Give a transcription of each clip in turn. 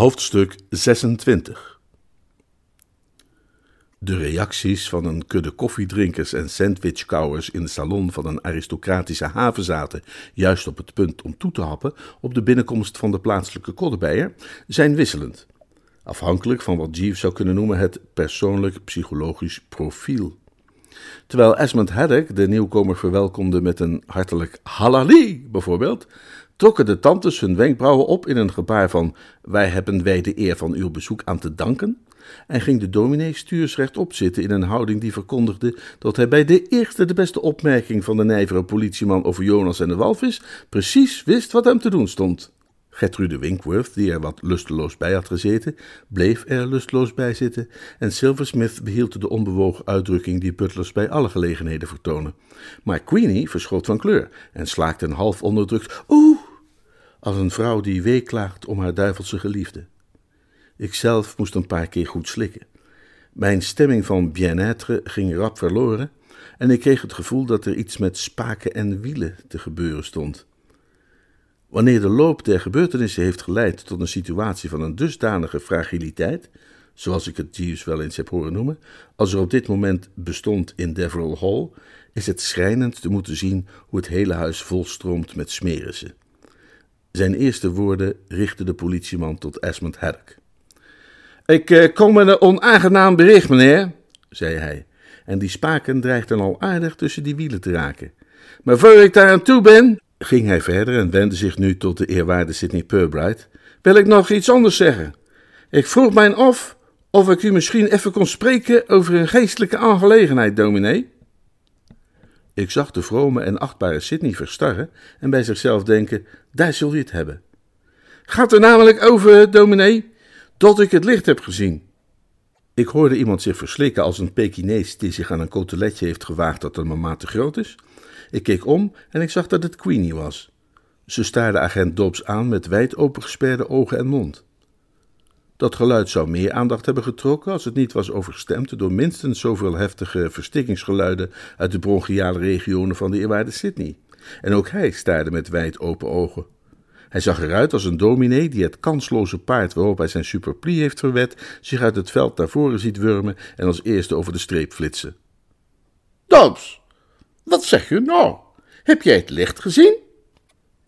Hoofdstuk 26 De reacties van een kudde koffiedrinkers en sandwichkauwers in de salon van een aristocratische havenzaten, juist op het punt om toe te happen op de binnenkomst van de plaatselijke koddebeier, zijn wisselend, afhankelijk van wat Jeeves zou kunnen noemen het persoonlijk psychologisch profiel. Terwijl Esmond Haddock de nieuwkomer verwelkomde met een hartelijk halali, bijvoorbeeld, trokken de tantes hun wenkbrauwen op in een gebaar van wij hebben wij de eer van uw bezoek aan te danken, en ging de dominee stuursrecht zitten in een houding die verkondigde dat hij bij de eerste de beste opmerking van de nijvere politieman over Jonas en de walvis precies wist wat hem te doen stond. Gertrude Winkworth, die er wat lusteloos bij had gezeten, bleef er lusteloos bij zitten en Silversmith behield de onbewogen uitdrukking die butlers bij alle gelegenheden vertonen. Maar Queenie verschoot van kleur en slaakte een half onderdrukt oeh, als een vrouw die weeklaagt om haar duivelse geliefde. Ikzelf moest een paar keer goed slikken. Mijn stemming van bien-être ging rap verloren en ik kreeg het gevoel dat er iets met spaken en wielen te gebeuren stond. Wanneer de loop der gebeurtenissen heeft geleid tot een situatie van een dusdanige fragiliteit, zoals ik het Jeeves wel eens heb horen noemen, als er op dit moment bestond in Deverell Hall, is het schrijnend te moeten zien hoe het hele huis volstroomt met smerissen. Zijn eerste woorden richtte de politieman tot Esmond Haddock. Ik eh, kom met een onaangenaam bericht, meneer, zei hij, en die spaken dreigden al aardig tussen die wielen te raken. Maar voor ik daar aan toe ben, ging hij verder en wendde zich nu tot de eerwaarde Sidney Purbright, wil ik nog iets anders zeggen. Ik vroeg mij af of ik u misschien even kon spreken over een geestelijke aangelegenheid, dominee. Ik zag de vrome en achtbare Sidney verstarren en bij zichzelf denken: daar zul je het hebben. Gaat er namelijk over, dominee, dat ik het licht heb gezien. Ik hoorde iemand zich verslikken als een Pekinees die zich aan een koteletje heeft gewaagd dat een mama te groot is. Ik keek om en ik zag dat het Queenie was. Ze staarde agent Dobbs aan met wijd opengesperde ogen en mond. Dat geluid zou meer aandacht hebben getrokken als het niet was overstemd door minstens zoveel heftige verstikkingsgeluiden uit de bronchiale regionen van de eerwaarde Sydney. En ook hij staarde met wijd open ogen. Hij zag eruit als een dominee die het kansloze paard waarop hij zijn superplie heeft verwet, zich uit het veld naar voren ziet wurmen en als eerste over de streep flitsen. Dobbs, wat zeg je nou? Heb jij het licht gezien?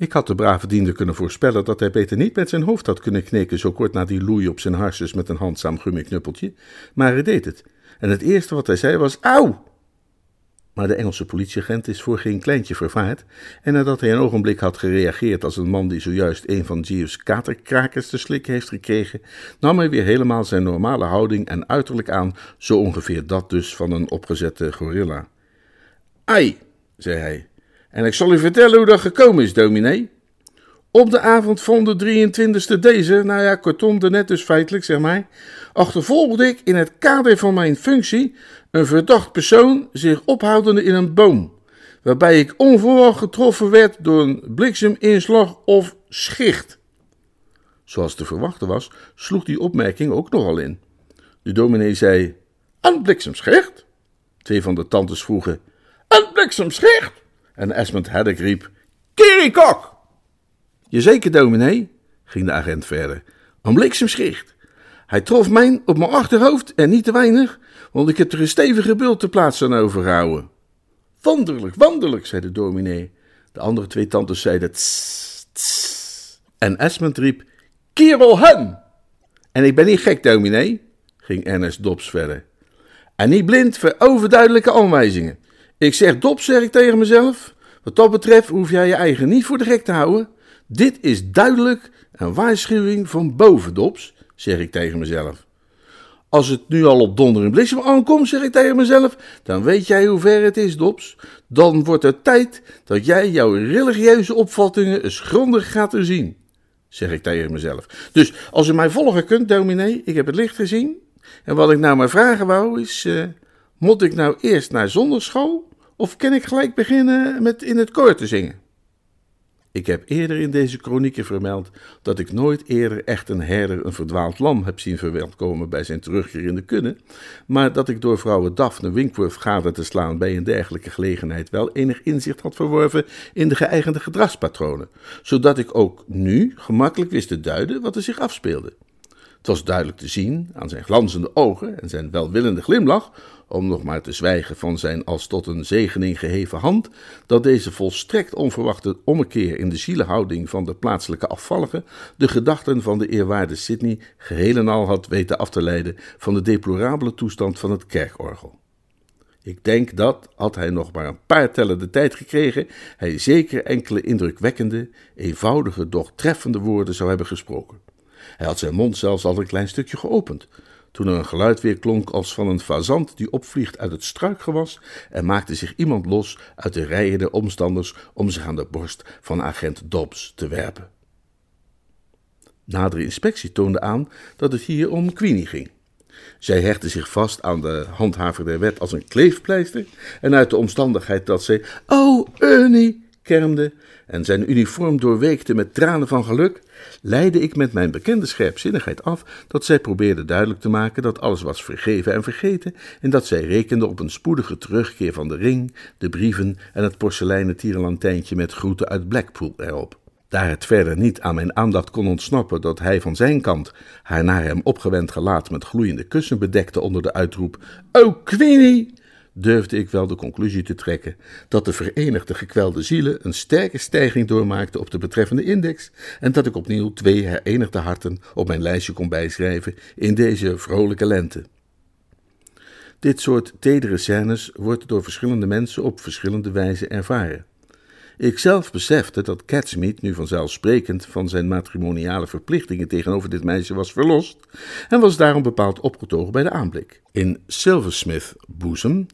Ik had de brave diender kunnen voorspellen dat hij beter niet met zijn hoofd had kunnen kneken zo kort na die loei op zijn harses met een handzaam gummiknuppeltje, maar hij deed het. En het eerste wat hij zei was: Auw! Maar de Engelse politieagent is voor geen kleintje vervaard, en nadat hij een ogenblik had gereageerd als een man die zojuist een van Jeeves katerkrakers te slikken heeft gekregen, nam hij weer helemaal zijn normale houding en uiterlijk aan, zo ongeveer dat dus van een opgezette gorilla. Ai, zei hij, en ik zal u vertellen hoe dat gekomen is, dominee. Op de avond van de 23e deze, nou ja, kortom, de net dus feitelijk, zeg maar, achtervolgde ik in het kader van mijn functie een verdacht persoon zich ophoudende in een boom, waarbij ik onverwacht getroffen werd door een blikseminslag of schicht. Zoals te verwachten was, sloeg die opmerking ook nogal in. De dominee zei: Een bliksemschicht? Twee van de tantes vroegen: Een bliksemschicht? En Esmond Haddock riep: Kierikok! Jazeker, dominee, ging de agent verder. Een bliksemschicht. Hij trof mij op mijn achterhoofd en niet te weinig, want ik heb er een stevige bult te plaats aan overgehouden. Wonderlijk, wonderlijk, zei de dominee. De andere twee tantes zeiden tss, tss. En Esmond riep, Kerel hen! En ik ben niet gek, dominee, ging Ernest Dobbs verder. En niet blind voor overduidelijke aanwijzingen. Ik zeg Dobbs, zeg ik tegen mezelf. Wat dat betreft hoef jij je eigen niet voor de gek te houden. Dit is duidelijk een waarschuwing van boven, Dobbs, zeg ik tegen mezelf. Als het nu al op donder en bliksem aankomt, zeg ik tegen mezelf, dan weet jij hoe ver het is, Dobbs. Dan wordt het tijd dat jij jouw religieuze opvattingen eens grondig gaat zien, zeg ik tegen mezelf. Dus als u mij volgen kunt, dominee, ik heb het licht gezien. En wat ik nou maar vragen wou is, uh, moet ik nou eerst naar zonderschool of kan ik gelijk beginnen met in het koor te zingen? Ik heb eerder in deze kronieken vermeld dat ik nooit eerder echt een herder een verdwaald lam heb zien verwelkomen bij zijn terugkeer in de maar dat ik door vrouwen Daphne Winkworth gade te slaan bij een dergelijke gelegenheid wel enig inzicht had verworven in de geëigende gedragspatronen, zodat ik ook nu gemakkelijk wist te duiden wat er zich afspeelde. Het was duidelijk te zien aan zijn glanzende ogen en zijn welwillende glimlach, om nog maar te zwijgen van zijn als tot een zegening geheven hand, dat deze volstrekt onverwachte ommekeer in de zielenhouding van de plaatselijke afvallige de gedachten van de eerwaarde Sydney geheel en al had weten af te leiden van de deplorabele toestand van het kerkorgel. Ik denk dat, had hij nog maar een paar tellen de tijd gekregen, hij zeker enkele indrukwekkende, eenvoudige, doch treffende woorden zou hebben gesproken. Hij had zijn mond zelfs al een klein stukje geopend, toen er een geluid weer klonk als van een fazant die opvliegt uit het struikgewas en maakte zich iemand los uit de rijen der omstanders om zich aan de borst van agent Dobbs te werpen. Nadere inspectie toonde aan dat het hier om Queenie ging. Zij hechtte zich vast aan de handhaver der wet als een kleefpleister en uit de omstandigheid dat zij, oh Ernie, kermde en zijn uniform doorweekte met tranen van geluk, leidde ik met mijn bekende scherpzinnigheid af dat zij probeerde duidelijk te maken dat alles was vergeven en vergeten en dat zij rekende op een spoedige terugkeer van de ring, de brieven en het porseleinen tierenlantijntje met groeten uit Blackpool erop. Daar het verder niet aan mijn aandacht kon ontsnappen dat hij van zijn kant haar naar hem opgewend gelaat met gloeiende kussen bedekte onder de uitroep: Oh, Queenie! Durfde ik wel de conclusie te trekken dat de verenigde gekwelde zielen een sterke stijging doormaakten op de betreffende index en dat ik opnieuw twee herenigde harten op mijn lijstje kon bijschrijven in deze vrolijke lente. Dit soort tedere scènes wordt door verschillende mensen op verschillende wijze ervaren. Ik zelf besefte dat Catsmeet nu vanzelfsprekend van zijn matrimoniale verplichtingen tegenover dit meisje was verlost en was daarom bepaald opgetogen bij de aanblik. In Silversmith boezem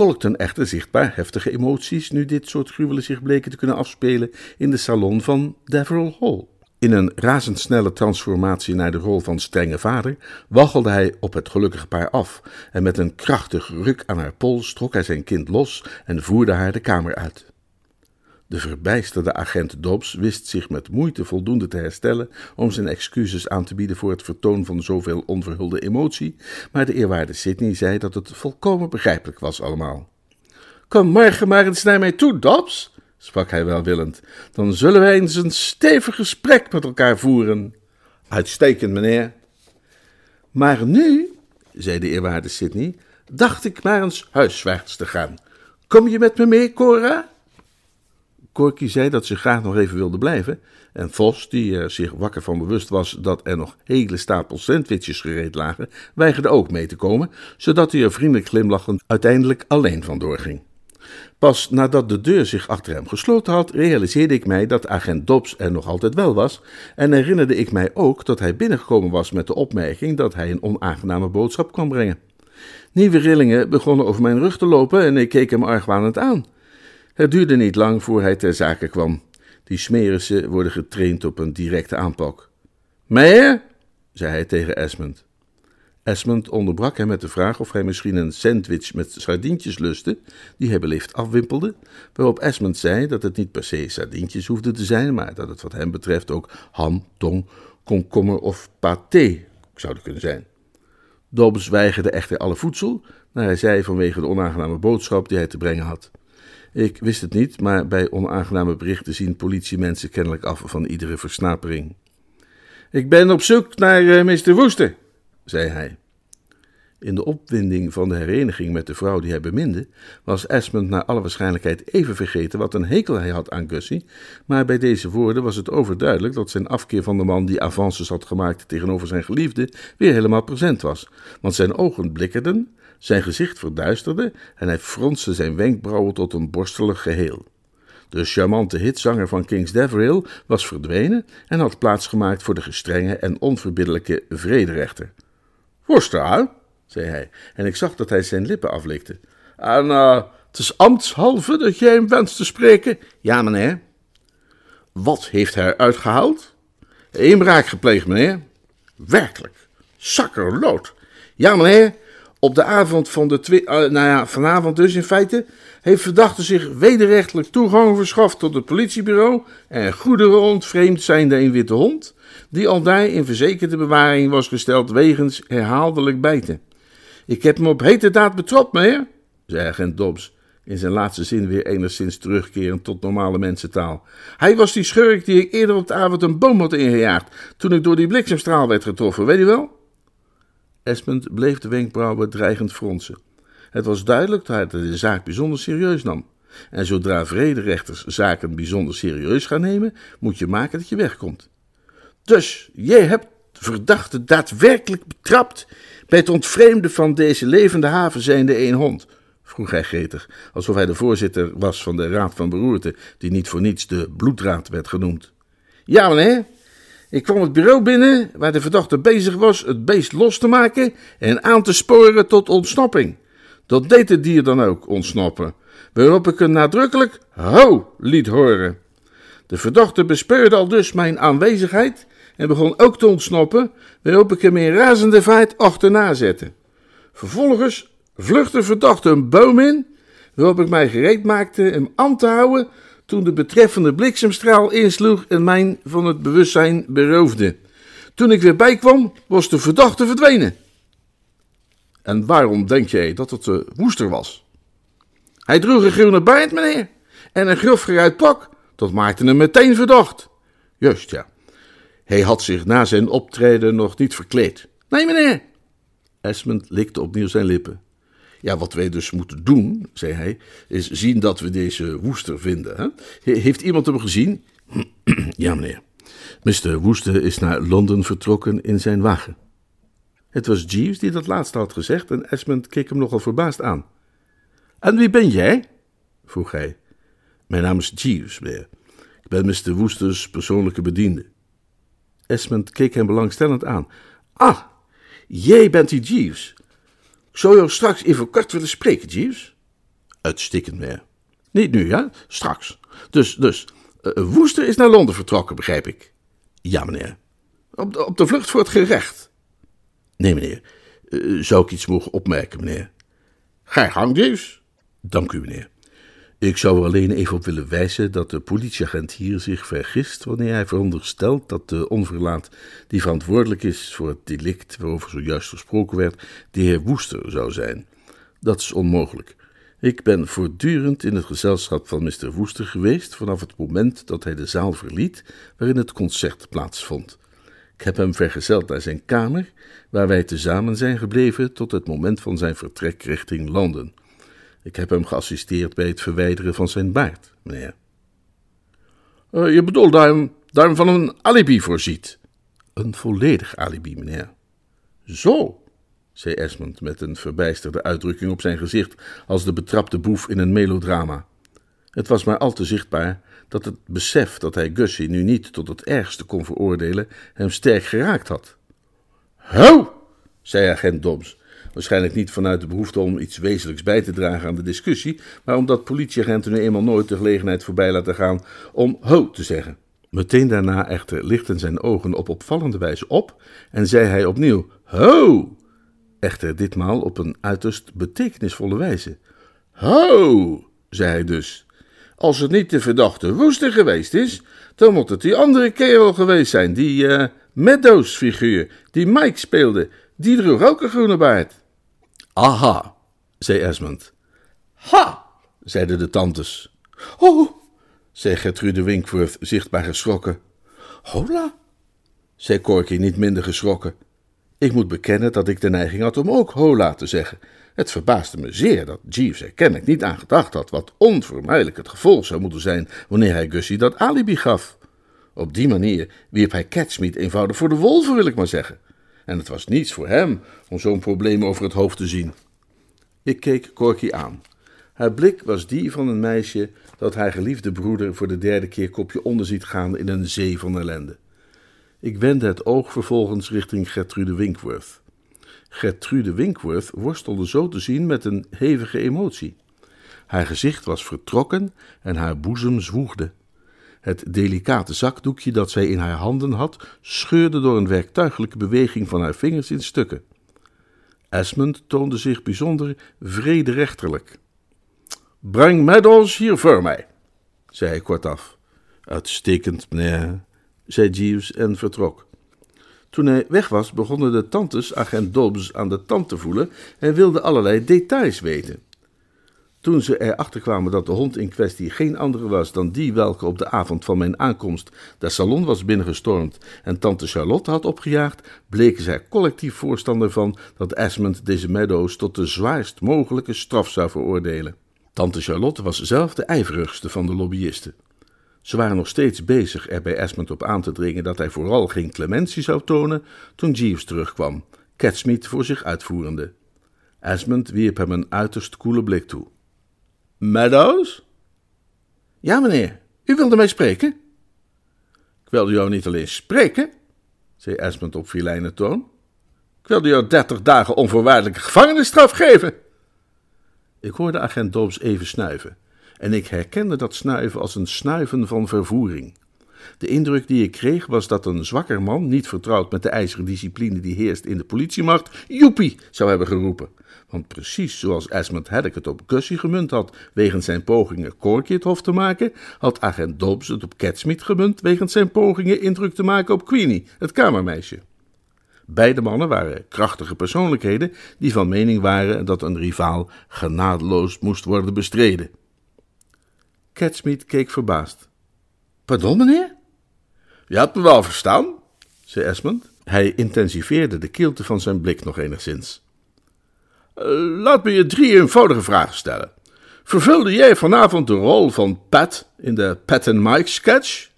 kolkten echter zichtbaar heftige emoties nu dit soort gruwelen zich bleken te kunnen afspelen in de salon van Deverell Hall. In een razendsnelle transformatie naar de rol van strenge vader waggelde hij op het gelukkige paar af en met een krachtig ruk aan haar pols trok hij zijn kind los en voerde haar de kamer uit. De verbijsterde agent Dobbs wist zich met moeite voldoende te herstellen om zijn excuses aan te bieden voor het vertoon van zoveel onverhulde emotie, maar de eerwaarde Sidney zei dat het volkomen begrijpelijk was allemaal. Kom morgen maar eens naar mij toe, Dobbs, sprak hij welwillend. Dan zullen wij eens een stevig gesprek met elkaar voeren. Uitstekend, meneer. Maar nu, zei de eerwaarde Sidney, dacht ik maar eens huiswaarts te gaan. Kom je met me mee, Cora? Corky zei dat ze graag nog even wilde blijven. En Vos, die er zich wakker van bewust was dat er nog hele stapels sandwiches gereed lagen, weigerde ook mee te komen, zodat hij er vriendelijk glimlachend uiteindelijk alleen van doorging. Pas nadat de deur zich achter hem gesloten had, realiseerde ik mij dat agent Dobbs er nog altijd wel was en herinnerde ik mij ook dat hij binnengekomen was met de opmerking dat hij een onaangename boodschap kwam brengen. Nieuwe rillingen begonnen over mijn rug te lopen en ik keek hem argwanend aan. Het duurde niet lang voor hij ter zake kwam. Die smerissen worden getraind op een directe aanpak. Meijer, zei hij tegen Esmond. Esmond onderbrak hem met de vraag of hij misschien een sandwich met sardientjes lustte, die hij beleefd afwimpelde, waarop Esmond zei dat het niet per se sardientjes hoefde te zijn, maar dat het wat hem betreft ook ham, tong, komkommer of pâté zouden kunnen zijn. Dobbs weigerde echter alle voedsel, naar hij zei vanwege de onaangename boodschap die hij te brengen had. Ik wist het niet, maar bij onaangename berichten zien politiemensen kennelijk af van iedere versnapering. Ik ben op zoek naar uh, Mr. Woester, zei hij. In de opwinding van de hereniging met de vrouw die hij beminde, was Esmond naar alle waarschijnlijkheid even vergeten wat een hekel hij had aan Gussie, maar bij deze woorden was het overduidelijk dat zijn afkeer van de man die avances had gemaakt tegenover zijn geliefde weer helemaal present was, want zijn ogen blikkerden zijn gezicht verduisterde en hij fronste zijn wenkbrauwen tot een borstelig geheel. De charmante hitzanger van King's Deverill was verdwenen en had plaatsgemaakt voor de gestrenge en onverbiddelijke vrederechter. Worster, zei hij, en ik zag dat hij zijn lippen aflikte. En uh, het is ambtshalve dat jij hem wenst te spreken? Ja, meneer. Wat heeft hij uitgehaald? Inbraak gepleegd, meneer. Werkelijk. Zakkerlood. Ja, meneer. Op de avond van de uh, nou ja, vanavond dus in feite, heeft verdachte zich wederrechtelijk toegang verschaft tot het politiebureau en goederen ontvreemd zijnde een witte hond, die al daar in verzekerde bewaring was gesteld wegens herhaaldelijk bijten. Ik heb hem op hete daad betrapt, meneer, zei agent Dobbs, in zijn laatste zin weer enigszins terugkerend tot normale mensentaal. Hij was die schurk die ik eerder op de avond een boom had ingejaagd, toen ik door die bliksemstraal werd getroffen, weet u wel? Esmond bleef de wenkbrauwen dreigend fronsen. Het was duidelijk dat hij de zaak bijzonder serieus nam. En zodra vrederechters zaken bijzonder serieus gaan nemen, moet je maken dat je wegkomt. Dus, jij hebt verdachte daadwerkelijk betrapt bij het ontvreemden van deze levende haven zijnde een hond, vroeg hij gretig, alsof hij de voorzitter was van de Raad van Beroerte, die niet voor niets de bloedraad werd genoemd. Ja, meneer. Ik kwam het bureau binnen waar de verdachte bezig was het beest los te maken en aan te sporen tot ontsnapping. Dat deed het dier dan ook, ontsnappen, waarop ik een nadrukkelijk ho liet horen. De verdachte bespeurde al dus mijn aanwezigheid en begon ook te ontsnappen, waarop ik hem in razende vaart achterna zette. Vervolgens vluchtte de verdachte een boom in, waarop ik mij gereed maakte hem aan te houden toen de betreffende bliksemstraal insloeg en mij van het bewustzijn beroofde. Toen ik weer bijkwam, was de verdachte verdwenen. En waarom denk jij dat het de woester was? Hij droeg een groene baard, meneer, en een grof geruit pak. Dat maakte hem meteen verdacht. Juist, ja. Hij had zich na zijn optreden nog niet verkleed. Nee, meneer. Esmond likte opnieuw zijn lippen. Ja, wat wij dus moeten doen, zei hij, is zien dat we deze woester vinden. Hè? Heeft iemand hem gezien? ja, meneer. Mr. Woester is naar Londen vertrokken in zijn wagen. Het was Jeeves die dat laatste had gezegd en Esmond keek hem nogal verbaasd aan. En wie ben jij? vroeg hij. Mijn naam is Jeeves, meneer. Ik ben Mr. Woesters persoonlijke bediende. Esmond keek hem belangstellend aan. Ah, jij bent die Jeeves. Zou jou straks even kort willen spreken, Jeeves. Uitstekend, meneer. Niet nu, ja? Straks. Dus, dus, uh, Woester is naar Londen vertrokken, begrijp ik. Ja, meneer. Op de, op de vlucht voor het gerecht. Nee, meneer. Uh, zou ik iets mogen opmerken, meneer? Ga je gang, Jeeves. Dank u, meneer. Ik zou er alleen even op willen wijzen dat de politieagent hier zich vergist wanneer hij veronderstelt dat de onverlaat die verantwoordelijk is voor het delict waarover zojuist gesproken werd, de heer Woester zou zijn. Dat is onmogelijk. Ik ben voortdurend in het gezelschap van Mr. Woester geweest vanaf het moment dat hij de zaal verliet waarin het concert plaatsvond. Ik heb hem vergezeld naar zijn kamer, waar wij tezamen zijn gebleven tot het moment van zijn vertrek richting Londen. Ik heb hem geassisteerd bij het verwijderen van zijn baard, meneer. Uh, je bedoelt daar hem, daar van een alibi voorziet? Een volledig alibi, meneer. Zo, zei Esmond met een verbijsterde uitdrukking op zijn gezicht als de betrapte boef in een melodrama. Het was maar al te zichtbaar dat het besef dat hij Gussie nu niet tot het ergste kon veroordelen hem sterk geraakt had. Ho, zei agent Dobbs, Waarschijnlijk niet vanuit de behoefte om iets wezenlijks bij te dragen aan de discussie, maar omdat politieagenten nu eenmaal nooit de gelegenheid voorbij laten gaan om ho te zeggen. Meteen daarna echter lichten zijn ogen op opvallende wijze op en zei hij opnieuw ho, echter ditmaal op een uiterst betekenisvolle wijze. Ho, zei hij dus. Als het niet de verdachte woester geweest is, dan moet het die andere kerel geweest zijn, die uh, Meadows-figuur, die Mike speelde. Die droeg ook een groene baard. Aha, zei Esmond. Ha, zeiden de tantes. Oh, zei Gertrude Winkworth, zichtbaar geschrokken. Hola, zei Corky niet minder geschrokken. Ik moet bekennen dat ik de neiging had om ook hola te zeggen. Het verbaasde me zeer dat Jeeves er kennelijk niet aan gedacht had wat onvermijdelijk het gevolg zou moeten zijn wanneer hij Gussie dat alibi gaf. Op die manier wierp hij Catsmeet eenvoudig voor de wolven, wil ik maar zeggen en het was niets voor hem om zo'n probleem over het hoofd te zien. Ik keek Corky aan. Haar blik was die van een meisje dat haar geliefde broeder voor de derde keer kopje onder ziet gaan in een zee van ellende. Ik wendde het oog vervolgens richting Gertrude Winkworth. Gertrude Winkworth worstelde zo te zien met een hevige emotie. Haar gezicht was vertrokken en haar boezem zwoegde. Het delicate zakdoekje dat zij in haar handen had, scheurde door een werktuigelijke beweging van haar vingers in stukken. Esmond toonde zich bijzonder vrederechterlijk. Breng Meadows hier voor mij, zei hij kortaf. Uitstekend, meneer, zei Jeeves en vertrok. Toen hij weg was, begonnen de tantes agent Dobbs aan de tand te voelen en wilden allerlei details weten. Toen ze erachter kwamen dat de hond in kwestie geen andere was dan die welke op de avond van mijn aankomst de salon was binnengestormd en tante Charlotte had opgejaagd, bleken zij collectief voorstander van dat Esmond deze Meadows tot de zwaarst mogelijke straf zou veroordelen. Tante Charlotte was zelf de ijverigste van de lobbyisten. Ze waren nog steeds bezig er bij Esmond op aan te dringen dat hij vooral geen clementie zou tonen toen Jeeves terugkwam, Catsmeet voor zich uitvoerende. Esmond wierp hem een uiterst koele blik toe. Meadows? Ja, meneer, u wilde mij spreken? Ik wilde jou niet alleen spreken, zei Esmond op filijne toon. Ik wilde jou dertig dagen onvoorwaardelijke gevangenisstraf geven. Ik hoorde agent Dobbs even snuiven, en ik herkende dat snuiven als een snuiven van vervoering. De indruk die ik kreeg was dat een zwakker man, niet vertrouwd met de ijzeren discipline die heerst in de politiemacht, joepie zou hebben geroepen. Want precies zoals Esmond Haddock het op Gussie gemunt had wegens zijn pogingen Corky hof te maken, had agent Dobbs het op Catsmeet gemunt wegens zijn pogingen indruk te maken op Queenie, het kamermeisje. Beide mannen waren krachtige persoonlijkheden die van mening waren dat een rivaal genadeloos moest worden bestreden. Catsmeet keek verbaasd. Pardon, meneer? Je hebt me wel verstaan, zei Esmond. Hij intensiveerde de kilte van zijn blik nog enigszins. Eh, laat me je drie eenvoudige vragen stellen. Vervulde jij vanavond de rol van Pat in de Pat and Mike sketch?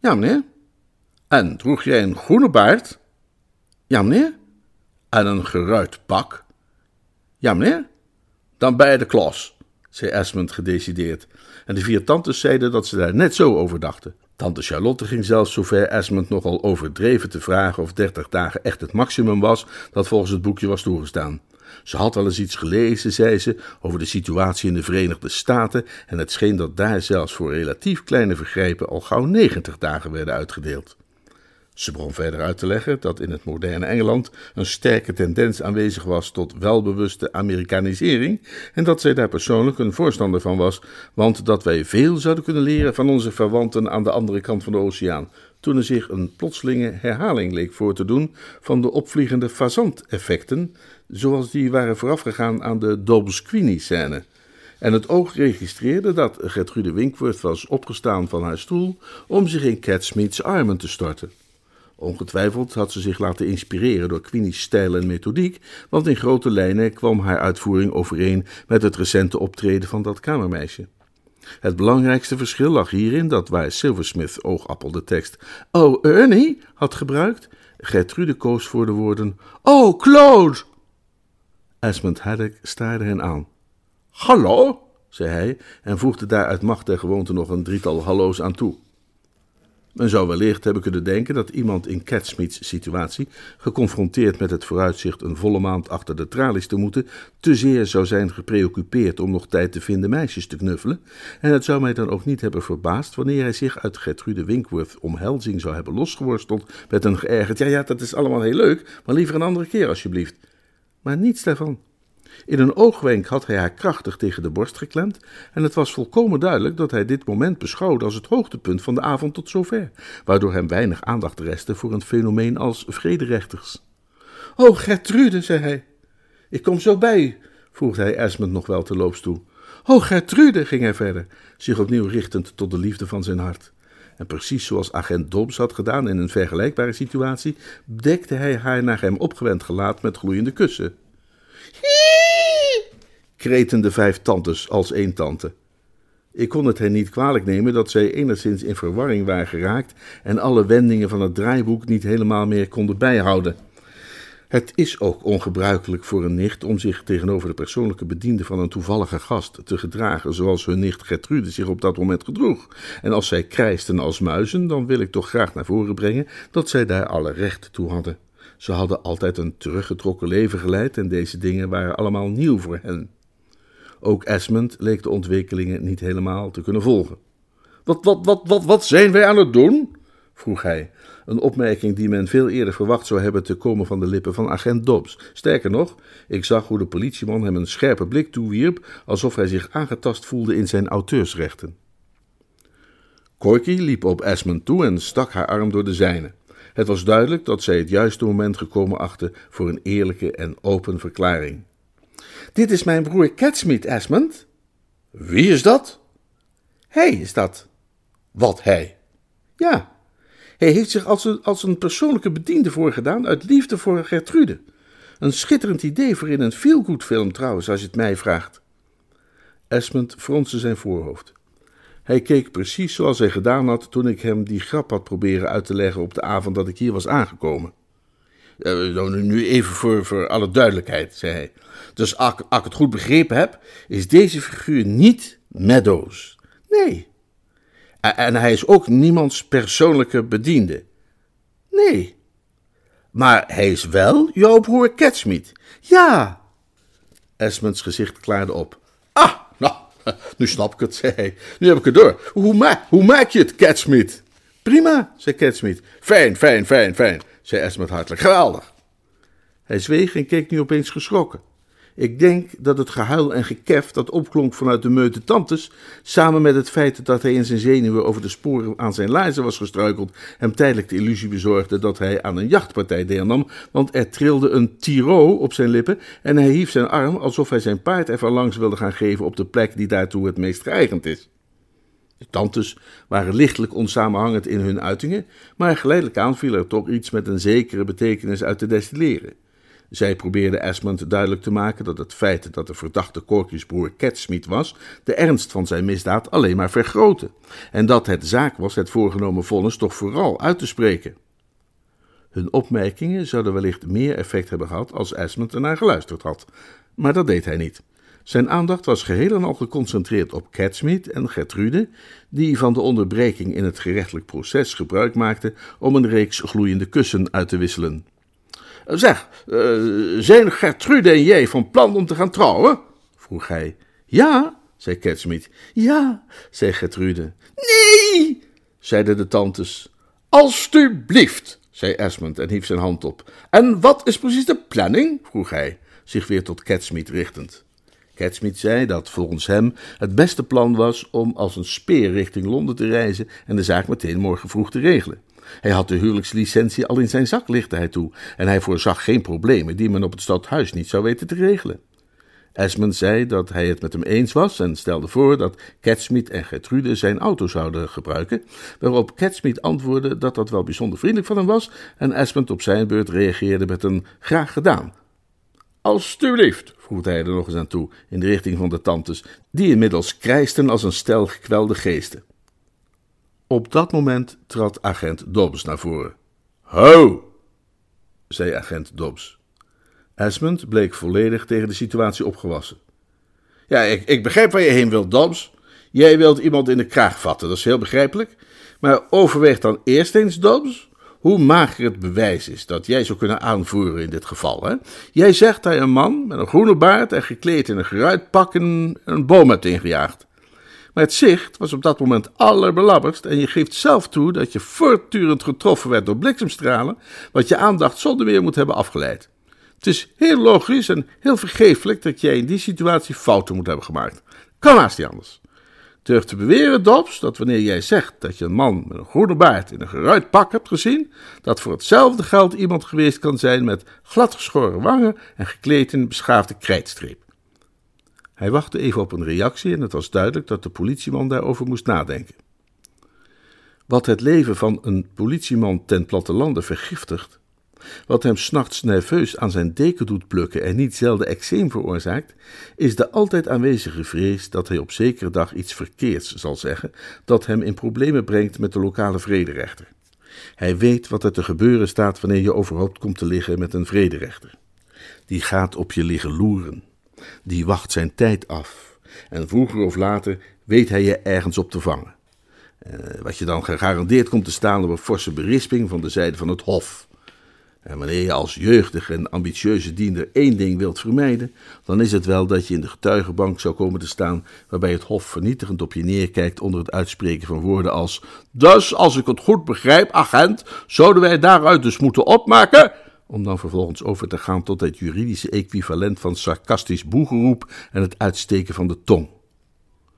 Ja, meneer. En droeg jij een groene baard? Ja, meneer. En een geruit pak? Ja, meneer. Dan je de klos, zei Esmond gedecideerd. En de vier tantes zeiden dat ze daar net zo over dachten. Tante Charlotte ging zelfs zover Esmond nogal overdreven te vragen of dertig dagen echt het maximum was dat volgens het boekje was toegestaan. Ze had wel eens iets gelezen, zei ze, over de situatie in de Verenigde Staten en het scheen dat daar zelfs voor relatief kleine vergrijpen al gauw negentig dagen werden uitgedeeld. Ze begon verder uit te leggen dat in het moderne Engeland een sterke tendens aanwezig was tot welbewuste Amerikanisering en dat zij daar persoonlijk een voorstander van was, want dat wij veel zouden kunnen leren van onze verwanten aan de andere kant van de oceaan, toen er zich een plotselinge herhaling leek voor te doen van de opvliegende fazant-effecten, zoals die waren voorafgegaan aan de Dobbs-Queenie-scène. En het oog registreerde dat Gertrude Winkworth was opgestaan van haar stoel om zich in Cat Smith's armen te storten. Ongetwijfeld had ze zich laten inspireren door Queenie's stijl en methodiek, want in grote lijnen kwam haar uitvoering overeen met het recente optreden van dat kamermeisje. Het belangrijkste verschil lag hierin dat waar Silversmith oogappel de tekst Oh, Ernie had gebruikt, Gertrude koos voor de woorden Oh, Claude! Esmond Haddock staarde hen aan. Hallo, zei hij en voegde daar uit macht der gewoonte nog een drietal hallo's aan toe. Men zou wellicht hebben kunnen denken dat iemand in Catsmeets situatie, geconfronteerd met het vooruitzicht een volle maand achter de tralies te moeten, te zeer zou zijn gepreoccupeerd om nog tijd te vinden meisjes te knuffelen, en het zou mij dan ook niet hebben verbaasd wanneer hij zich uit Gertrude Winkworth omhelzing zou hebben losgeworsteld met een geërgerd, ja ja, dat is allemaal heel leuk, maar liever een andere keer alsjeblieft. Maar niets daarvan. In een oogwenk had hij haar krachtig tegen de borst geklemd, en het was volkomen duidelijk dat hij dit moment beschouwde als het hoogtepunt van de avond tot zover, waardoor hem weinig aandacht restte voor een fenomeen als vrederechters. O, Gertrude, zei hij. Ik kom zo bij u, voegde hij Esmond nog wel terloops toe. O, Gertrude, ging hij verder, zich opnieuw richtend tot de liefde van zijn hart. En precies zoals agent Dobbs had gedaan in een vergelijkbare situatie, bedekte hij haar naar hem opgewend gelaat met gloeiende kussen kreten de vijf tantes als één tante. Ik kon het hen niet kwalijk nemen dat zij enigszins in verwarring waren geraakt en alle wendingen van het draaiboek niet helemaal meer konden bijhouden. Het is ook ongebruikelijk voor een nicht om zich tegenover de persoonlijke bediende van een toevallige gast te gedragen zoals hun nicht Gertrude zich op dat moment gedroeg. En als zij krijsten als muizen, dan wil ik toch graag naar voren brengen dat zij daar alle recht toe hadden. Ze hadden altijd een teruggetrokken leven geleid en deze dingen waren allemaal nieuw voor hen. Ook Esmond leek de ontwikkelingen niet helemaal te kunnen volgen. Wat, wat, wat, wat, wat zijn wij aan het doen? vroeg hij. Een opmerking die men veel eerder verwacht zou hebben te komen van de lippen van agent Dobbs. Sterker nog, ik zag hoe de politieman hem een scherpe blik toewierp, alsof hij zich aangetast voelde in zijn auteursrechten. Corky liep op Esmond toe en stak haar arm door de zijne. Het was duidelijk dat zij het juiste moment gekomen achtte voor een eerlijke en open verklaring. Dit is mijn broer Catsmeet, Esmond. Wie is dat? Hij is dat. Wat hij? Ja, hij heeft zich als een, als een persoonlijke bediende voorgedaan uit liefde voor Gertrude. Een schitterend idee voor in een feelgood film trouwens, als je het mij vraagt. Esmond fronste zijn voorhoofd. Hij keek precies zoals hij gedaan had toen ik hem die grap had proberen uit te leggen op de avond dat ik hier was aangekomen. Uh, nu even voor, voor alle duidelijkheid, zei hij. Dus als, ik het goed begrepen heb, is deze figuur niet Meadows. Nee. En hij is ook niemands persoonlijke bediende. Nee. Maar hij is wel jouw broer Catsmeet. Ja. Esmonds gezicht klaarde op. Ah, nou, nu snap ik het, zei hij. Nu heb ik het door. Hoe maak je het, Catsmeet? Prima, zei Catsmeet. Fijn, fijn, fijn, fijn, zei Esmond hartelijk. Geweldig. Hij zweeg en keek nu opeens geschrokken. Ik denk dat het gehuil en gekef dat opklonk vanuit de meute tantes, samen met het feit dat hij in zijn zenuwen over de sporen aan zijn laarzen was gestruikeld, hem tijdelijk de illusie bezorgde dat hij aan een jachtpartij deelnam, want er trilde een tiro op zijn lippen en hij hief zijn arm alsof hij zijn paard even langs wilde gaan geven op de plek die daartoe het meest geëigend is. De tantes waren lichtelijk onsamenhangend in hun uitingen, maar geleidelijk aan viel er toch iets met een zekere betekenis uit te destilleren. Zij probeerde Esmond duidelijk te maken dat het feit dat de verdachte Corky's broer Catsmeet was, de ernst van zijn misdaad alleen maar vergrootte, en dat het zaak was het voorgenomen vonnis toch vooral uit te spreken. Hun opmerkingen zouden wellicht meer effect hebben gehad als Esmond ernaar geluisterd had, maar dat deed hij niet. Zijn aandacht was geheel en al geconcentreerd op Catsmeet en Gertrude, die van de onderbreking in het gerechtelijk proces gebruik maakten om een reeks gloeiende kussen uit te wisselen. Zeg, uh, zijn Gertrude en jij van plan om te gaan trouwen? vroeg hij. Ja, zei Catsmeet. Ja, zei Gertrude. Nee, zeiden de tantes. Alsjeblieft, zei Esmond en hief zijn hand op. En wat is precies de planning? vroeg hij, zich weer tot Catsmeet richtend. Catsmeet zei dat volgens hem het beste plan was om als een speer richting Londen te reizen en de zaak meteen morgen vroeg te regelen. Hij had de huwelijkslicentie al in zijn zak, lichtte hij toe, en hij voorzag geen problemen die men op het stadhuis niet zou weten te regelen. Esmond zei dat hij het met hem eens was en stelde voor dat Catsmeet en Gertrude zijn auto zouden gebruiken, waarop Catsmeet antwoordde dat dat wel bijzonder vriendelijk van hem was en Esmond op zijn beurt reageerde met een graag gedaan. Alsjeblieft, voegde hij er nog eens aan toe, in de richting van de tantes, die inmiddels krijsten als een stel gekwelde geesten. Op dat moment trad agent Dobbs naar voren. Ho, zei agent Dobbs. Esmond bleek volledig tegen de situatie opgewassen. Ja, ik, ik begrijp waar je heen wilt, Dobbs. Jij wilt iemand in de kraag vatten, dat is heel begrijpelijk. Maar overweeg dan eerst eens, Dobbs, hoe mager het bewijs is dat jij zou kunnen aanvoeren in dit geval. Hè? Jij zegt dat je een man met een groene baard en gekleed in een geruit pak een, een boom hebt ingejaagd. Maar het zicht was op dat moment allerbelabberst en je geeft zelf toe dat je voortdurend getroffen werd door bliksemstralen, wat je aandacht zonder meer moet hebben afgeleid. Het is heel logisch en heel vergeeflijk dat jij in die situatie fouten moet hebben gemaakt. Kan haast niet anders. Durf te beweren, Dobbs, dat wanneer jij zegt dat je een man met een groene baard in een geruit pak hebt gezien, dat voor hetzelfde geld iemand geweest kan zijn met gladgeschoren wangen en gekleed in een beschaafde krijtstreep. Hij wachtte even op een reactie en het was duidelijk dat de politieman daarover moest nadenken. Wat het leven van een politieman ten plattelande vergiftigt, wat hem s'nachts nerveus aan zijn deken doet plukken en niet zelden eczeem veroorzaakt, is de altijd aanwezige vrees dat hij op zekere dag iets verkeerds zal zeggen, dat hem in problemen brengt met de lokale vrederechter. Hij weet wat er te gebeuren staat wanneer je overhoop komt te liggen met een vrederechter. Die gaat op je liggen loeren die wacht zijn tijd af. En vroeger of later weet hij je ergens op te vangen. Uh, wat je dan gegarandeerd komt te staan op een forse berisping van de zijde van het Hof. En wanneer je als jeugdige en ambitieuze diender één ding wilt vermijden, dan is het wel dat je in de getuigenbank zou komen te staan, waarbij het Hof vernietigend op je neerkijkt onder het uitspreken van woorden als: Dus, als ik het goed begrijp, agent, zouden wij daaruit dus moeten opmaken. Om dan vervolgens over te gaan tot het juridische equivalent van sarcastisch boegeroep en het uitsteken van de tong.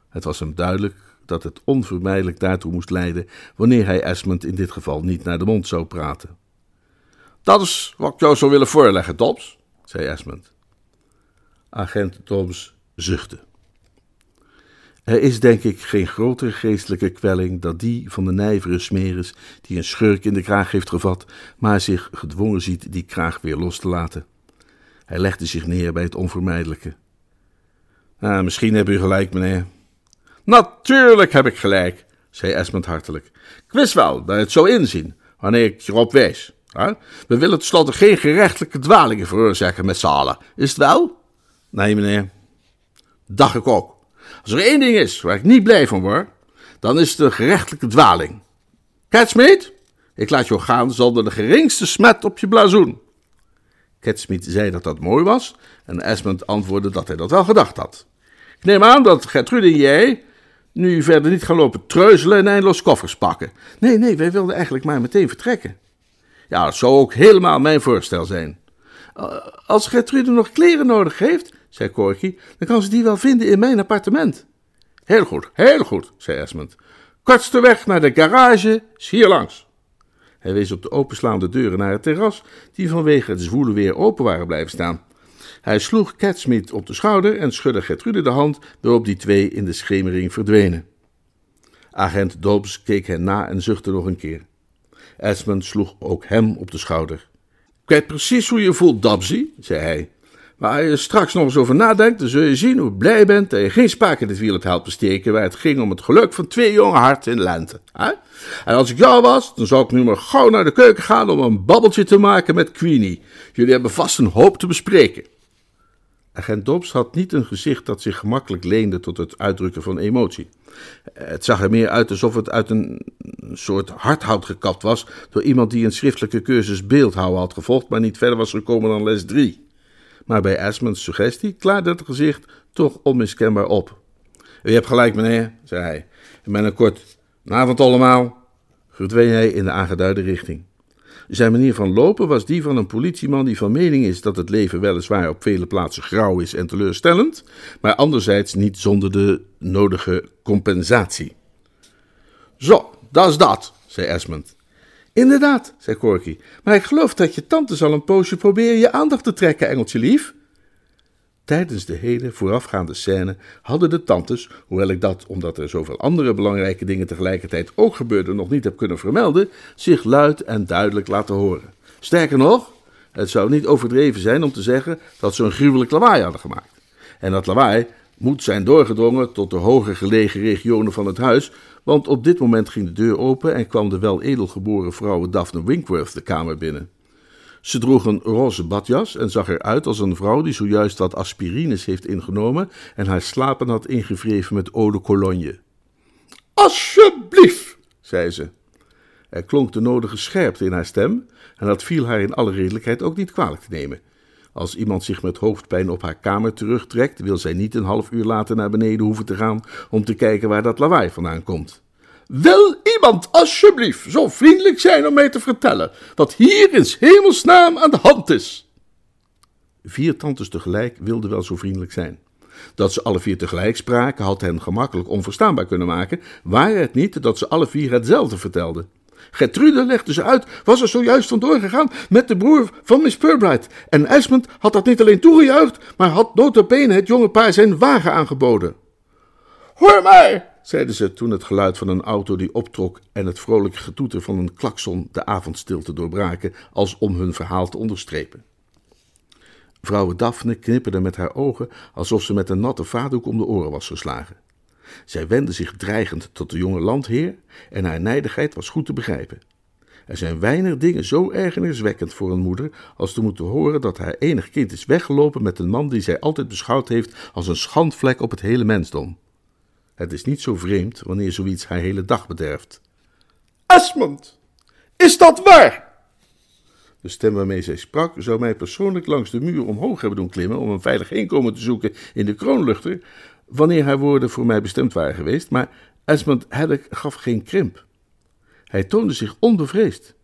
Het was hem duidelijk dat het onvermijdelijk daartoe moest leiden wanneer hij Esmond in dit geval niet naar de mond zou praten. Dat is wat ik jou zou willen voorleggen, Dobbs, zei Esmond. Agent Dobbs zuchtte. Er is denk ik geen grotere geestelijke kwelling dan die van de nijvere smeris die een schurk in de kraag heeft gevat, maar zich gedwongen ziet die kraag weer los te laten. Hij legde zich neer bij het onvermijdelijke. Ah, misschien heb u gelijk, meneer. Natuurlijk heb ik gelijk, zei Esmond hartelijk. Ik wist wel dat je het zou inzien, wanneer ik je erop wees. We willen tenslotte geen gerechtelijke dwalingen veroorzaken met z'n. Is het wel? Nee, meneer. Dacht ik ook. Als er één ding is waar ik niet blij van word, dan is het een gerechtelijke dwaling. Catsmeet, ik laat jou gaan zonder de geringste smet op je blazoen. Catsmeet zei dat dat mooi was en Esmond antwoordde dat hij dat wel gedacht had. Ik neem aan dat Gertrude en jij nu verder niet gaan lopen treuzelen en eindeloos koffers pakken. Nee, nee, wij wilden eigenlijk maar meteen vertrekken. Ja, dat zou ook helemaal mijn voorstel zijn. Als Gertrude nog kleren nodig heeft, zei Corky, dan kan ze die wel vinden in mijn appartement. Heel goed, heel goed, zei Esmond. Kortste weg naar de garage is hier langs. Hij wees op de openslaande deuren naar het terras, die vanwege het zwoele weer open waren blijven staan. Hij sloeg Catsmeet op de schouder en schudde Gertrude de hand, waarop die twee in de schemering verdwenen. Agent Dobbs keek hen na en zuchtte nog een keer. Esmond sloeg ook hem op de schouder. Ik weet precies hoe je voelt, Dobsy, zei hij. Maar als je straks nog eens over nadenkt, dan zul je zien hoe blij bent dat je geen spaak in het wiel hebt helpen steken, waar het ging om het geluk van twee jonge harten in de lente. En als ik jou was, dan zou ik nu maar gauw naar de keuken gaan om een babbeltje te maken met Queenie. Jullie hebben vast een hoop te bespreken. Agent Dobbs had niet een gezicht dat zich gemakkelijk leende tot het uitdrukken van emotie. Het zag er meer uit alsof het uit een soort hardhout gekapt was door iemand die een schriftelijke cursus beeldhouden had gevolgd, maar niet verder was gekomen dan les 3. Maar bij Esmonds suggestie klaarde het gezicht toch onmiskenbaar op. U hebt gelijk, meneer, zei hij. En met een kort avond allemaal verdween hij in de aangeduide richting. Zijn manier van lopen was die van een politieman die van mening is dat het leven weliswaar op vele plaatsen grauw is en teleurstellend, maar anderzijds niet zonder de nodige compensatie. Zo, dat is dat, zei Esmond. Inderdaad, zei Corky, maar ik geloof dat je tante zal een poosje proberen je aandacht te trekken, engeltje lief. Tijdens de hele voorafgaande scène hadden de tantes, hoewel ik dat, omdat er zoveel andere belangrijke dingen tegelijkertijd ook gebeurden, nog niet heb kunnen vermelden, zich luid en duidelijk laten horen. Sterker nog, het zou niet overdreven zijn om te zeggen dat ze een gruwelijk lawaai hadden gemaakt. En dat lawaai moet zijn doorgedrongen tot de hoger gelegen regionen van het huis, want op dit moment ging de deur open en kwam de wel edelgeboren vrouw Daphne Winkworth de kamer binnen. Ze droeg een roze badjas en zag eruit als een vrouw die zojuist wat aspirines heeft ingenomen en haar slapen had ingevreven met eau cologne. Alsjeblieft, zei ze. Er klonk de nodige scherpte in haar stem en dat viel haar in alle redelijkheid ook niet kwalijk te nemen. Als iemand zich met hoofdpijn op haar kamer terugtrekt, wil zij niet een half uur later naar beneden hoeven te gaan om te kijken waar dat lawaai vandaan komt. Wil iemand alsjeblieft zo vriendelijk zijn om mij te vertellen wat hier in hemelsnaam aan de hand is? Vier tantes tegelijk wilden wel zo vriendelijk zijn. Dat ze alle vier tegelijk spraken had hen gemakkelijk onverstaanbaar kunnen maken, waar het niet dat ze alle vier hetzelfde vertelden. Gertrude legde ze uit, was er zojuist vandoor gegaan met de broer van Miss Purbright. En Esmond had dat niet alleen toegejuicht, maar had notabene het jonge paar zijn wagen aangeboden. Hoor mij, zeide ze toen het geluid van een auto die optrok en het vrolijke getoeter van een klakson de avondstilte doorbraken, als om hun verhaal te onderstrepen. Vrouwe Daphne knipperde met haar ogen alsof ze met een natte vaatdoek om de oren was geslagen. Zij wendde zich dreigend tot de jonge landheer en haar nijdigheid was goed te begrijpen. Er zijn weinig dingen zo ergerniswekkend voor een moeder als te moeten horen dat haar enig kind is weggelopen met een man die zij altijd beschouwd heeft als een schandvlek op het hele mensdom. Het is niet zo vreemd wanneer zoiets haar hele dag bederft. Esmond, is dat waar? De stem waarmee zij sprak zou mij persoonlijk langs de muur omhoog hebben doen klimmen om een veilig heenkomen te zoeken in de kroonluchter, wanneer haar woorden voor mij bestemd waren geweest, maar Esmond Haddock gaf geen krimp. Hij toonde zich onbevreesd.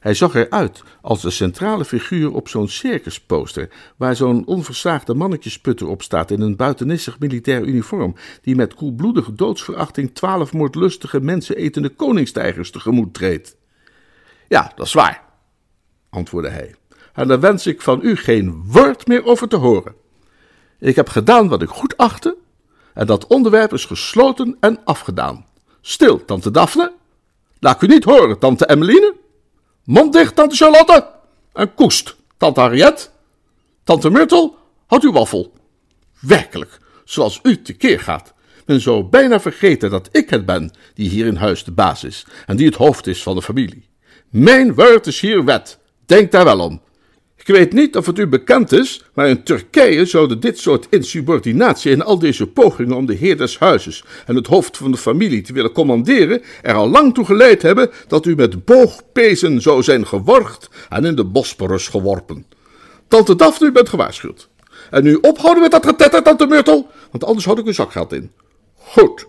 Hij zag eruit als de centrale figuur op zo'n circusposter, waar zo'n onversaagde mannetjesputter op staat in een buitenissig militair uniform, die met koelbloedige doodsverachting twaalf moordlustige mensenetende koningstijgers tegemoet treedt. Ja, dat is waar, antwoordde hij, en daar wens ik van u geen woord meer over te horen. Ik heb gedaan wat ik goed achtte, en dat onderwerp is gesloten en afgedaan. Stil, tante Daphne. Laat u niet horen, tante Emmeline. Mond dicht, tante Charlotte. En koest, tante Harriet. Tante Myrtle, houd uw waffel. Werkelijk, zoals u tekeer gaat. Men zou bijna vergeten dat ik het ben die hier in huis de baas is en die het hoofd is van de familie. Mijn woord is hier wet. Denk daar wel om. Ik weet niet of het u bekend is, maar in Turkije zouden dit soort insubordinatie en al deze pogingen om de heer des huizes en het hoofd van de familie te willen commanderen er al lang toe geleid hebben dat u met boogpezen zou zijn geworgd en in de Bosporus geworpen. Tante Daphne, u bent gewaarschuwd. En nu ophouden met dat getetter, tante Myrtle, want anders houd ik uw zakgeld in. Goed,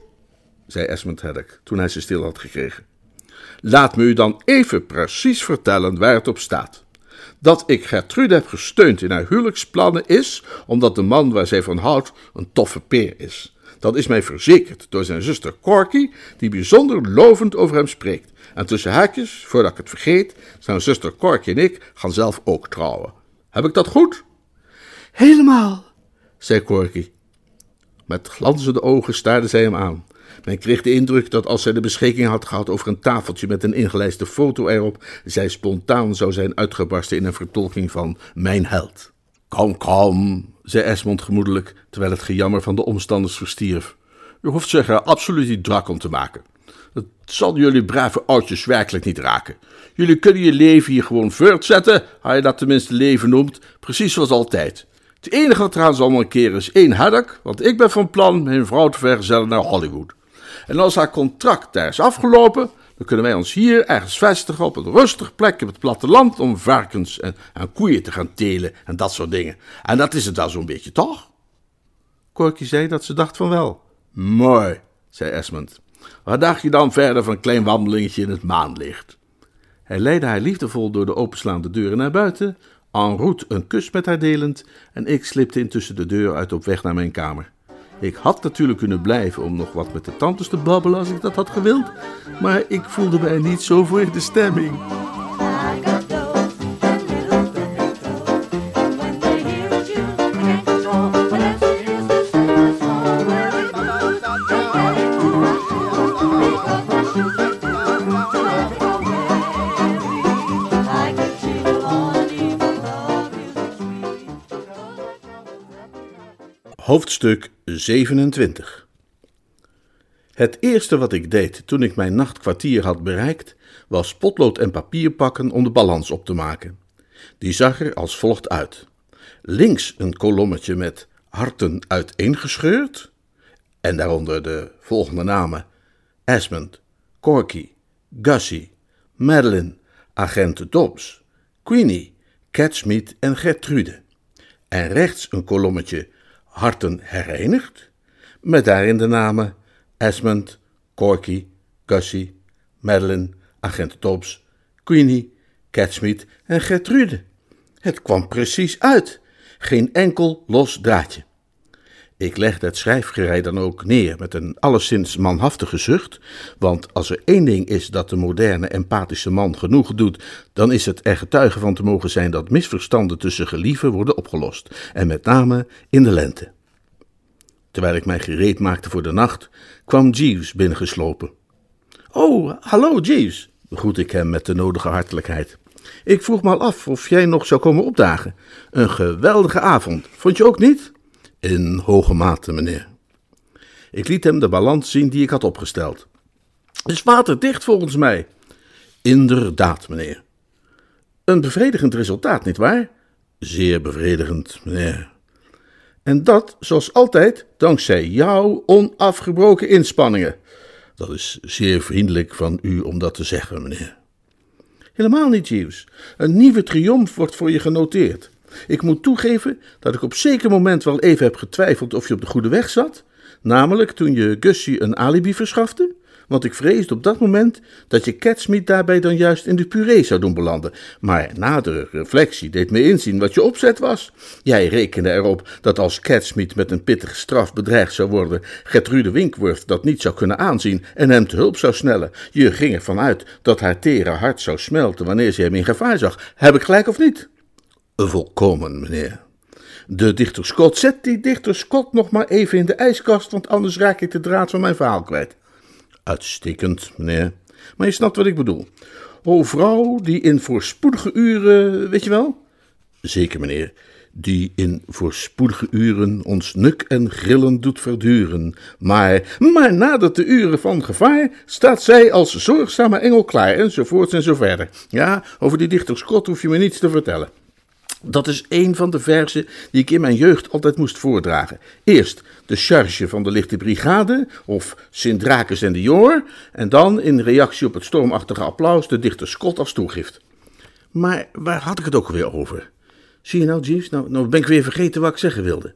zei Esmond Haddock toen hij ze stil had gekregen. Laat me u dan even precies vertellen waar het op staat. Dat ik Gertrude heb gesteund in haar huwelijksplannen is omdat de man waar zij van houdt een toffe peer is. Dat is mij verzekerd door zijn zuster Corky, die bijzonder lovend over hem spreekt. En tussen haakjes, voordat ik het vergeet, zijn zuster Corky en ik gaan zelf ook trouwen. Heb ik dat goed? Helemaal, zei Corky. Met glanzende ogen staarde zij hem aan. Men kreeg de indruk dat als zij de beschikking had gehad over een tafeltje met een ingelijste foto erop, zij spontaan zou zijn uitgebarsten in een vertolking van Mijn held. Kom, kom, zei Esmond gemoedelijk, terwijl het gejammer van de omstanders verstierf. U hoeft zich er absoluut niet drak om te maken. Het zal jullie brave oudjes werkelijk niet raken. Jullie kunnen je leven hier gewoon voortzetten, als je dat tenminste leven noemt, precies zoals altijd. Het enige wat eraan zal mankeren is één haddock, want ik ben van plan mijn vrouw te vergezellen naar Hollywood. En als haar contract daar is afgelopen, dan kunnen wij ons hier ergens vestigen op een rustig plek op het platteland om varkens en, en koeien te gaan telen en dat soort dingen. En dat is het dan zo'n beetje, toch? Corky zei dat ze dacht van wel. Mooi, zei Esmond. Wat dacht je dan verder van een klein wandelingetje in het maanlicht? Hij leidde haar liefdevol door de openslaande deuren naar buiten, en route een kus met haar delend, en ik slipte intussen de deur uit op weg naar mijn kamer. Ik had natuurlijk kunnen blijven om nog wat met de tantes te babbelen als ik dat had gewild, maar ik voelde mij niet zo voor de stemming. Hoofdstuk 27 Het eerste wat ik deed toen ik mijn nachtkwartier had bereikt, was potlood en papier pakken om de balans op te maken. Die zag er als volgt uit. Links een kolommetje met harten uiteengescheurd, en daaronder de volgende namen: Esmond, Corky, Gussie, Madeline, agent Dobbs, Queenie, Catsmeet en Gertrude. En rechts een kolommetje harten herenigd, met daarin de namen Esmond, Corky, Gussie, Madeline, agent Dobbs, Queenie, Catsmeet en Gertrude. Het kwam precies uit, geen enkel los draadje. Ik legde het schrijfgerei dan ook neer met een alleszins manhaftige zucht, want als er één ding is dat de moderne empathische man genoeg doet, dan is het er getuige van te mogen zijn dat misverstanden tussen gelieven worden opgelost, en met name in de lente. Terwijl ik mij gereed maakte voor de nacht, kwam Jeeves binnengeslopen. Oh, hallo Jeeves, begroette ik hem met de nodige hartelijkheid. Ik vroeg me al af of jij nog zou komen opdagen. Een geweldige avond, vond je ook niet? In hoge mate, meneer. Ik liet hem de balans zien die ik had opgesteld. Is waterdicht volgens mij? Inderdaad, meneer. Een bevredigend resultaat, nietwaar? Zeer bevredigend, meneer. En dat, zoals altijd, dankzij jouw onafgebroken inspanningen. Dat is zeer vriendelijk van u om dat te zeggen, meneer. Helemaal niet, Jeeves. Een nieuwe triomf wordt voor je genoteerd. Ik moet toegeven dat ik op zeker moment wel even heb getwijfeld of je op de goede weg zat. Namelijk toen je Gussie een alibi verschafte want ik vreesde op dat moment dat je Catsmeet daarbij dan juist in de puree zou doen belanden. Maar nadere reflectie deed me inzien wat je opzet was. Jij rekende erop dat als Catsmeet met een pittige straf bedreigd zou worden, Gertrude Winkworth dat niet zou kunnen aanzien en hem te hulp zou snellen. Je ging ervan uit dat haar tere hart zou smelten wanneer ze hem in gevaar zag. Heb ik gelijk of niet? Volkomen, meneer. De dichter Scott, zet die dichter Scott nog maar even in de ijskast, want anders raak ik de draad van mijn verhaal kwijt. Uitstekend, meneer. Maar je snapt wat ik bedoel. O vrouw, die in voorspoedige uren, weet je wel? Zeker, meneer. Die in voorspoedige uren ons nuk en grillen doet verduren. Maar, maar nadat de uren van gevaar staat zij als zorgzame engel klaar, enzovoorts en zo verder. Ja, over die dichter Scott hoef je me niets te vertellen. Dat is een van de verzen die ik in mijn jeugd altijd moest voordragen. Eerst de charge van de lichte brigade, of Sint Drakes en de Joor, en dan in reactie op het stormachtige applaus de dichter Scott als toegift. Maar waar had ik het ook weer over? Zie je nou, Jeeves, nou, nou ben ik weer vergeten wat ik zeggen wilde.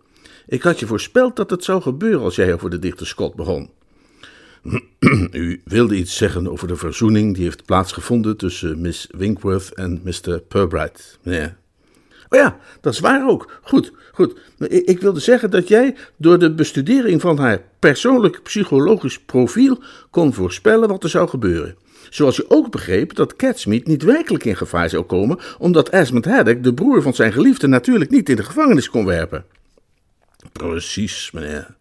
Ik had je voorspeld dat het zou gebeuren als jij over de dichter Scott begon. U wilde iets zeggen over de verzoening die heeft plaatsgevonden tussen Miss Winkworth en Mr. Purbright, meneer. Oh ja, dat is waar ook. Goed, goed. Ik wilde zeggen dat jij door de bestudering van haar persoonlijk psychologisch profiel kon voorspellen wat er zou gebeuren. Zoals je ook begreep dat Catsmeet niet werkelijk in gevaar zou komen, omdat Esmond Haddock, de broer van zijn geliefde, natuurlijk niet in de gevangenis kon werpen. Precies, meneer.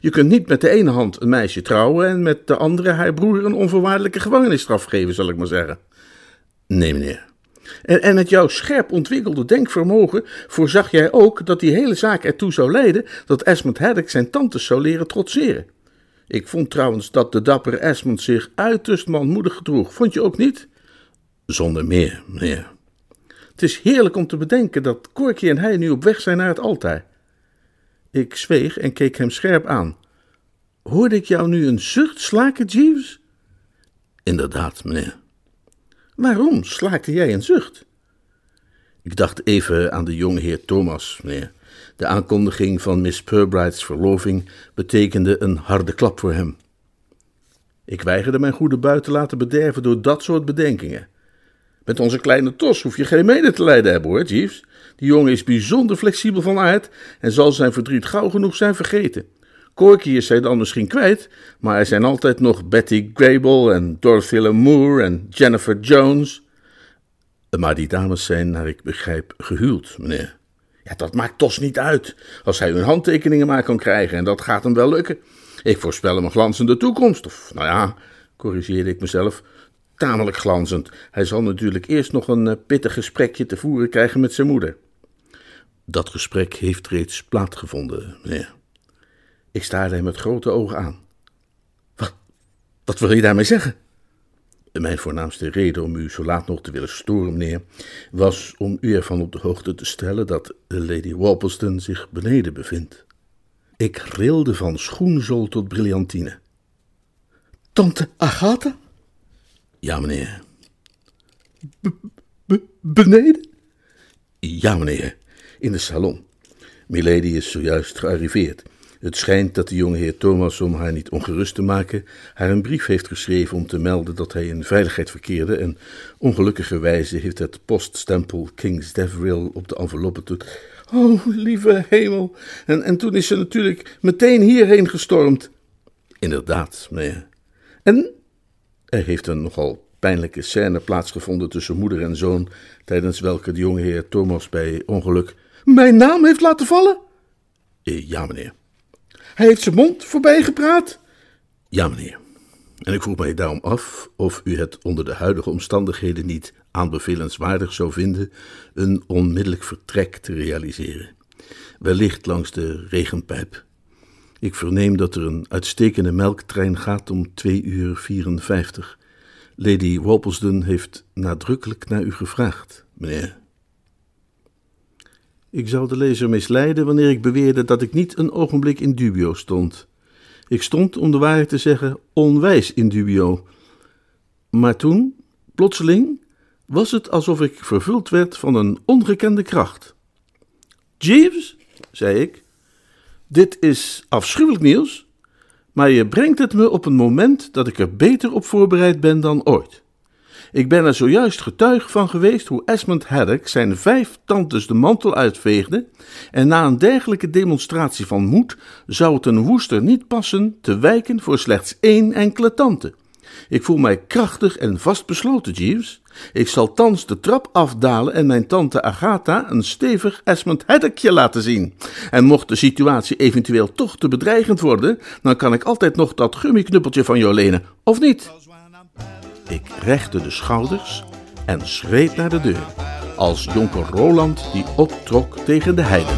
Je kunt niet met de ene hand een meisje trouwen en met de andere haar broer een onvoorwaardelijke gevangenisstraf geven, zal ik maar zeggen. Nee, meneer. En, en met jouw scherp ontwikkelde denkvermogen voorzag jij ook dat die hele zaak ertoe zou leiden dat Esmond Haddock zijn tantes zou leren trotseren. Ik vond trouwens dat de dappere Esmond zich uiterst manmoedig gedroeg. Vond je ook niet? Zonder meer, meneer. Het is heerlijk om te bedenken dat Corky en hij nu op weg zijn naar het altaar. Ik zweeg en keek hem scherp aan. Hoorde ik jou nu een zucht slaken, Jeeves? Inderdaad, meneer. Waarom slaakte jij een zucht? Ik dacht even aan de jonge heer Thomas, meneer. De aankondiging van Miss Purbright's verloving betekende een harde klap voor hem. Ik weigerde mijn goede buit te laten bederven door dat soort bedenkingen. Met onze kleine Tos hoef je geen mede te lijden hebben, hoor, Jeeves. Die jongen is bijzonder flexibel van aard en zal zijn verdriet gauw genoeg zijn vergeten. Corky is zij dan misschien kwijt, maar er zijn altijd nog Betty Grable en Dorothy Lamour en Jennifer Jones. Maar die dames zijn, naar ik begrijp, gehuwd, meneer. Ja, dat maakt Tos niet uit. Als hij hun handtekeningen maar kan krijgen, en dat gaat hem wel lukken. Ik voorspel hem een glanzende toekomst. Of, nou ja, corrigeerde ik mezelf, tamelijk glanzend. Hij zal natuurlijk eerst nog een eh, pittig gesprekje te voeren krijgen met zijn moeder. Dat gesprek heeft reeds plaatsgevonden, meneer. Ik staarde hem met grote ogen aan. Wat, wat wil je daarmee zeggen? Mijn voornaamste reden om u zo laat nog te willen storen, meneer, was om u ervan op de hoogte te stellen dat Lady Walpelston zich beneden bevindt. Ik rilde van schoenzool tot brillantine. Tante Agatha? Ja, meneer. beneden? Ja, meneer, in de salon. Milady is zojuist gearriveerd. Het schijnt dat de jonge heer Thomas, om haar niet ongerust te maken, haar een brief heeft geschreven om te melden dat hij in veiligheid verkeerde en ongelukkigerwijze heeft het poststempel King's Deverill op de enveloppe toe. Oh, lieve hemel. En, en toen is ze natuurlijk meteen hierheen gestormd. Inderdaad, meneer. En? Er heeft een nogal pijnlijke scène plaatsgevonden tussen moeder en zoon, tijdens welke de jonge heer Thomas bij ongeluk... Mijn naam heeft laten vallen? Eh, ja, meneer. Hij heeft zijn mond voorbij gepraat? Ja, meneer. En ik vroeg mij daarom af of u het onder de huidige omstandigheden niet aanbevelenswaardig zou vinden een onmiddellijk vertrek te realiseren. Wellicht langs de regenpijp. Ik verneem dat er een uitstekende melktrein gaat om 2 uur 54. Lady Walpelsden heeft nadrukkelijk naar u gevraagd, meneer. Ik zou de lezer misleiden wanneer ik beweerde dat ik niet een ogenblik in dubio stond. Ik stond, om de waarheid te zeggen, onwijs in dubio. Maar toen, plotseling, was het alsof ik vervuld werd van een ongekende kracht. Jeeves, zei ik, dit is afschuwelijk nieuws, maar je brengt het me op een moment dat ik er beter op voorbereid ben dan ooit. Ik ben er zojuist getuige van geweest hoe Esmond Haddock zijn vijf tantes de mantel uitveegde, en na een dergelijke demonstratie van moed zou het een woester niet passen te wijken voor slechts één enkele tante. Ik voel mij krachtig en vastbesloten, Jeeves. Ik zal thans de trap afdalen en mijn tante Agatha een stevig Esmond Haddockje laten zien. En mocht de situatie eventueel toch te bedreigend worden, dan kan ik altijd nog dat gummiknuppeltje van jou lenen, of niet? Ik rechte de schouders en schreed naar de deur, als jonker Roland die optrok tegen de heiden.